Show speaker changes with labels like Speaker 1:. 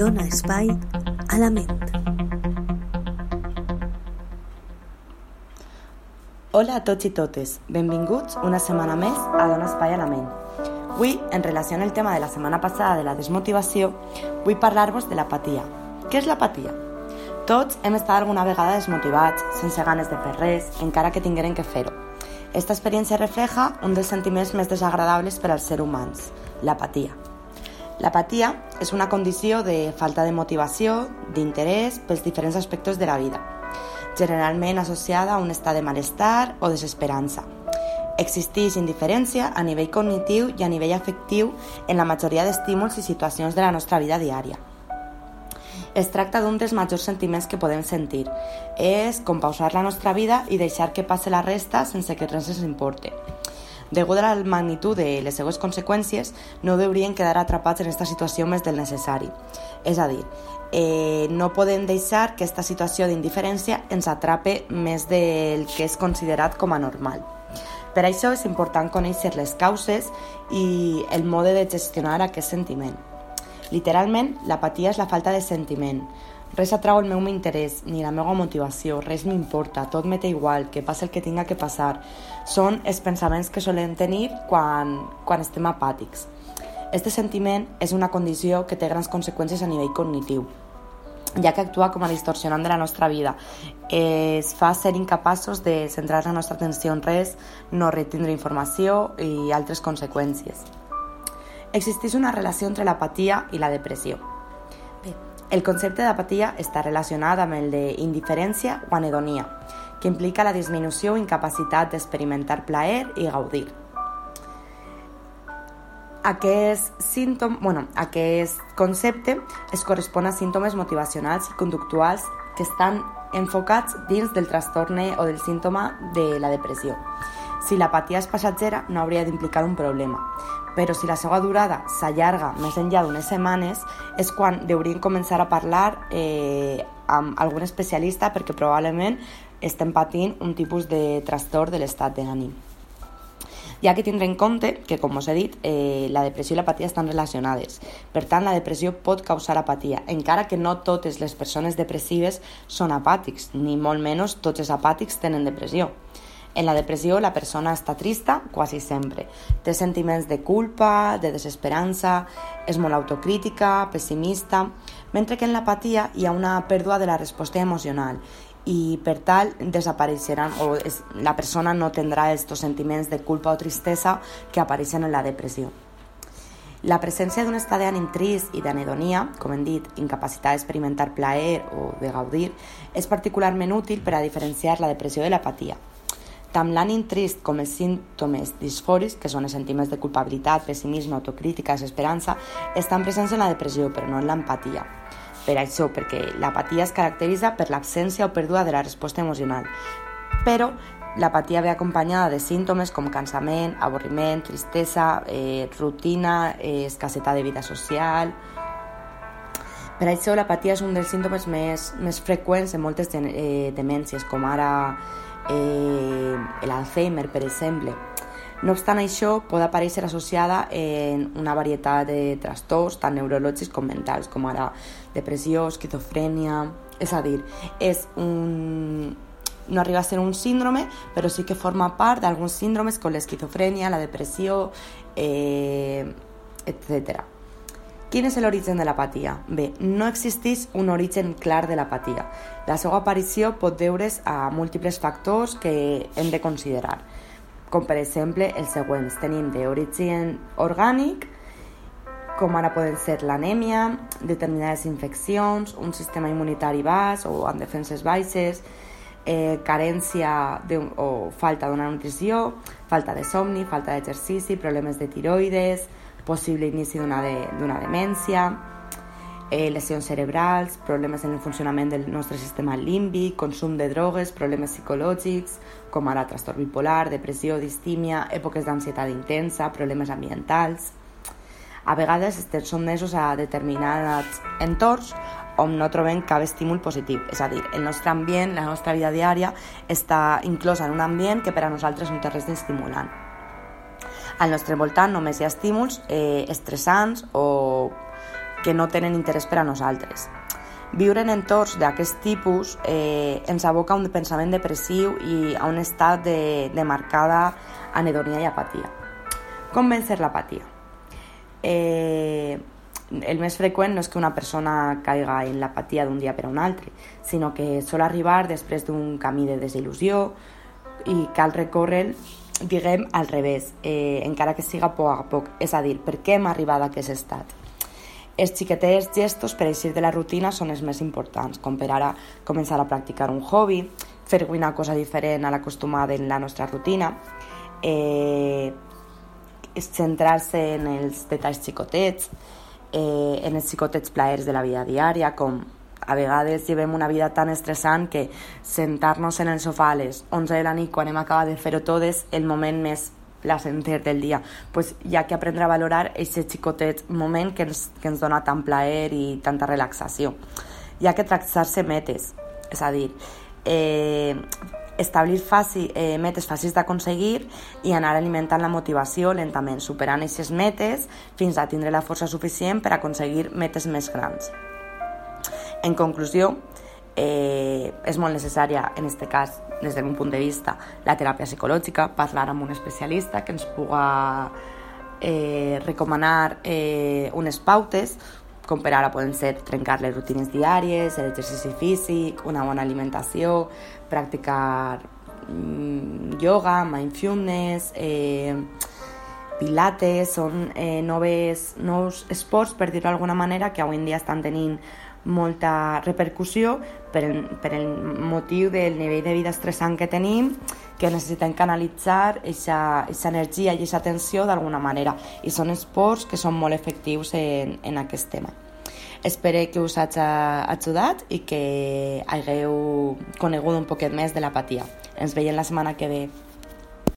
Speaker 1: dona espai a la ment.
Speaker 2: Hola a tots i totes, benvinguts una setmana més a Dona Espai a la Ment. Avui, en relació el tema de la setmana passada de la desmotivació, vull parlar-vos de l'apatia. Què és l'apatia? Tots hem estat alguna vegada desmotivats, sense ganes de fer res, encara que tingueren que fer-ho. Esta experiència refleja un dels sentiments més desagradables per als ser humans, l'apatia. L'apatia és una condició de falta de motivació, d'interès pels diferents aspectes de la vida, generalment associada a un estat de malestar o desesperança. Existeix indiferència a nivell cognitiu i a nivell afectiu en la majoria d'estímuls i situacions de la nostra vida diària. Es tracta d'un dels majors sentiments que podem sentir. És com pausar la nostra vida i deixar que passe la resta sense que res ens importe. Degut a la magnitud de les seues conseqüències, no deurien quedar atrapats en aquesta situació més del necessari. És a dir, eh, no podem deixar que aquesta situació d'indiferència ens atrape més del que és considerat com a normal. Per això és important conèixer les causes i el mode de gestionar aquest sentiment. Literalment, l'apatia és la falta de sentiment. Res atrau el meu interès, ni la meva motivació, res m'importa, tot m'é igual, que passi el que tinga que passar. Són els pensaments que solem tenir quan, quan estem apàtics. Este sentiment és una condició que té grans conseqüències a nivell cognitiu, ja que actua com a distorsionant de la nostra vida. Es fa ser incapaços de centrar la nostra atenció en res, no retindre informació i altres conseqüències. Existeix una relació entre l'apatia i la depressió. Bé, el concepte d'apatia està relacionat amb el d'indiferència o anedonia, que implica la disminució o incapacitat d'experimentar plaer i gaudir. Aquest, símptom, bueno, aquest concepte es correspon a símptomes motivacionals i conductuals que estan enfocats dins del trastorn o del símptoma de la depressió. Si l'apatia és passatgera, no hauria d'implicar un problema, però si la seva durada s'allarga més enllà d'unes setmanes, és quan deurien començar a parlar eh, amb algun especialista perquè probablement estem patint un tipus de trastorn de l'estat d'ànim. Hi ha que tindre en compte que, com us he dit, eh, la depressió i l'apatia estan relacionades. Per tant, la depressió pot causar apatia, encara que no totes les persones depressives són apàtics, ni molt menys tots els apàtics tenen depressió. En la depressió la persona està trista quasi sempre. Té sentiments de culpa, de desesperança, és molt autocrítica, pessimista, mentre que en l'apatia hi ha una pèrdua de la resposta emocional i per tal desapareixeran o es, la persona no tindrà aquests sentiments de culpa o tristesa que apareixen en la depressió. La presència d'un estat d'ànim trist i d'anedonia, com hem dit, incapacitat d'experimentar plaer o de gaudir, és particularment útil per a diferenciar la depressió de l'apatia. Tant l'ànim trist com els símptomes disfòrics, que són els sentiments de culpabilitat, pessimisme, autocrítica, desesperança, estan presents en la depressió, però no en l'empatia. Per això, perquè l'apatia es caracteritza per l'absència o pèrdua de la resposta emocional. Però l'apatia ve acompanyada de símptomes com cansament, avorriment, tristesa, eh, rutina, eh, escassetat de vida social... Per això l'apatia és un dels símptomes més, més freqüents en moltes eh, demències, com ara eh, l'Alzheimer, per exemple. No obstant això, pot aparèixer associada en una varietat de trastorns, tant neurològics com mentals, com ara depressió, esquizofrènia... És a dir, és un... no arriba a ser un síndrome, però sí que forma part d'alguns síndromes com l'esquizofrènia, la depressió, eh, etc. Quin és l'origen de l'apatia? Bé, no existeix un origen clar de l'apatia. La seva aparició pot deure's a múltiples factors que hem de considerar, com per exemple els següents. Tenim d'origen orgànic, com ara poden ser l'anèmia, determinades infeccions, un sistema immunitari baix o amb defenses baixes, eh, carència de, o falta d'una nutrició, falta de somni, falta d'exercici, problemes de tiroides, possible inici d'una de, demència, eh, lesions cerebrals, problemes en el funcionament del nostre sistema límbic, consum de drogues, problemes psicològics, com ara trastorn bipolar, depressió, distímia, èpoques d'ansietat intensa, problemes ambientals a vegades estem sotmesos a determinats entorns on no trobem cap estímul positiu. És a dir, el nostre ambient, la nostra vida diària, està inclosa en un ambient que per a nosaltres no té res d'estimulant. Al nostre voltant només hi ha estímuls eh, estressants o que no tenen interès per a nosaltres. Viure en entorns d'aquest tipus eh, ens aboca a un pensament depressiu i a un estat de, de marcada anedonia i apatia. Com vencer l'apatia? Eh, el més freqüent no és que una persona caiga en l'apatia d'un dia per a un altre, sinó que sol arribar després d'un camí de desil·lusió i cal recórrer diguem al revés, eh, encara que siga poc a poc, és a dir, per què hem arribat a aquest estat? Els xiquetets gestos per eixir de la rutina són els més importants, com per ara començar a practicar un hobby, fer una cosa diferent a l'acostumada en la nostra rutina, eh, centrar-se en els detalls xicotets, eh, en els xicotets plaers de la vida diària, com a vegades llevem una vida tan estressant que sentar-nos en el sofà a les 11 de la nit quan hem acabat de fer-ho tot és el moment més placenter del dia. Pues hi ha que aprendre a valorar aquest xicotet moment que ens, que ens dona tant plaer i tanta relaxació. Hi ha que tractar-se metes, és a dir, eh, establir fàcil, eh, metes fàcils d'aconseguir i anar alimentant la motivació lentament, superant aquestes metes fins a tindre la força suficient per aconseguir metes més grans. En conclusió, eh, és molt necessària, en aquest cas, des del meu punt de vista, la teràpia psicològica, parlar amb un especialista que ens puga eh, recomanar eh, unes pautes, com per ara poden ser trencar les rutines diàries, l'exercici físic, una bona alimentació, practicar mm, yoga, mindfulness, eh, pilates, són eh, noves, nous esports, per dir-ho d'alguna manera, que avui en dia estan tenint molta repercussió per per el motiu del nivell de vida estressant que tenim, que necessitem canalitzar aquesta energia i aquesta tensió d'alguna manera. I són esports que són molt efectius en, en aquest tema. Espero que us hagi ajudat i que hagueu conegut un poquet més de l'apatia. Ens veiem la setmana que ve.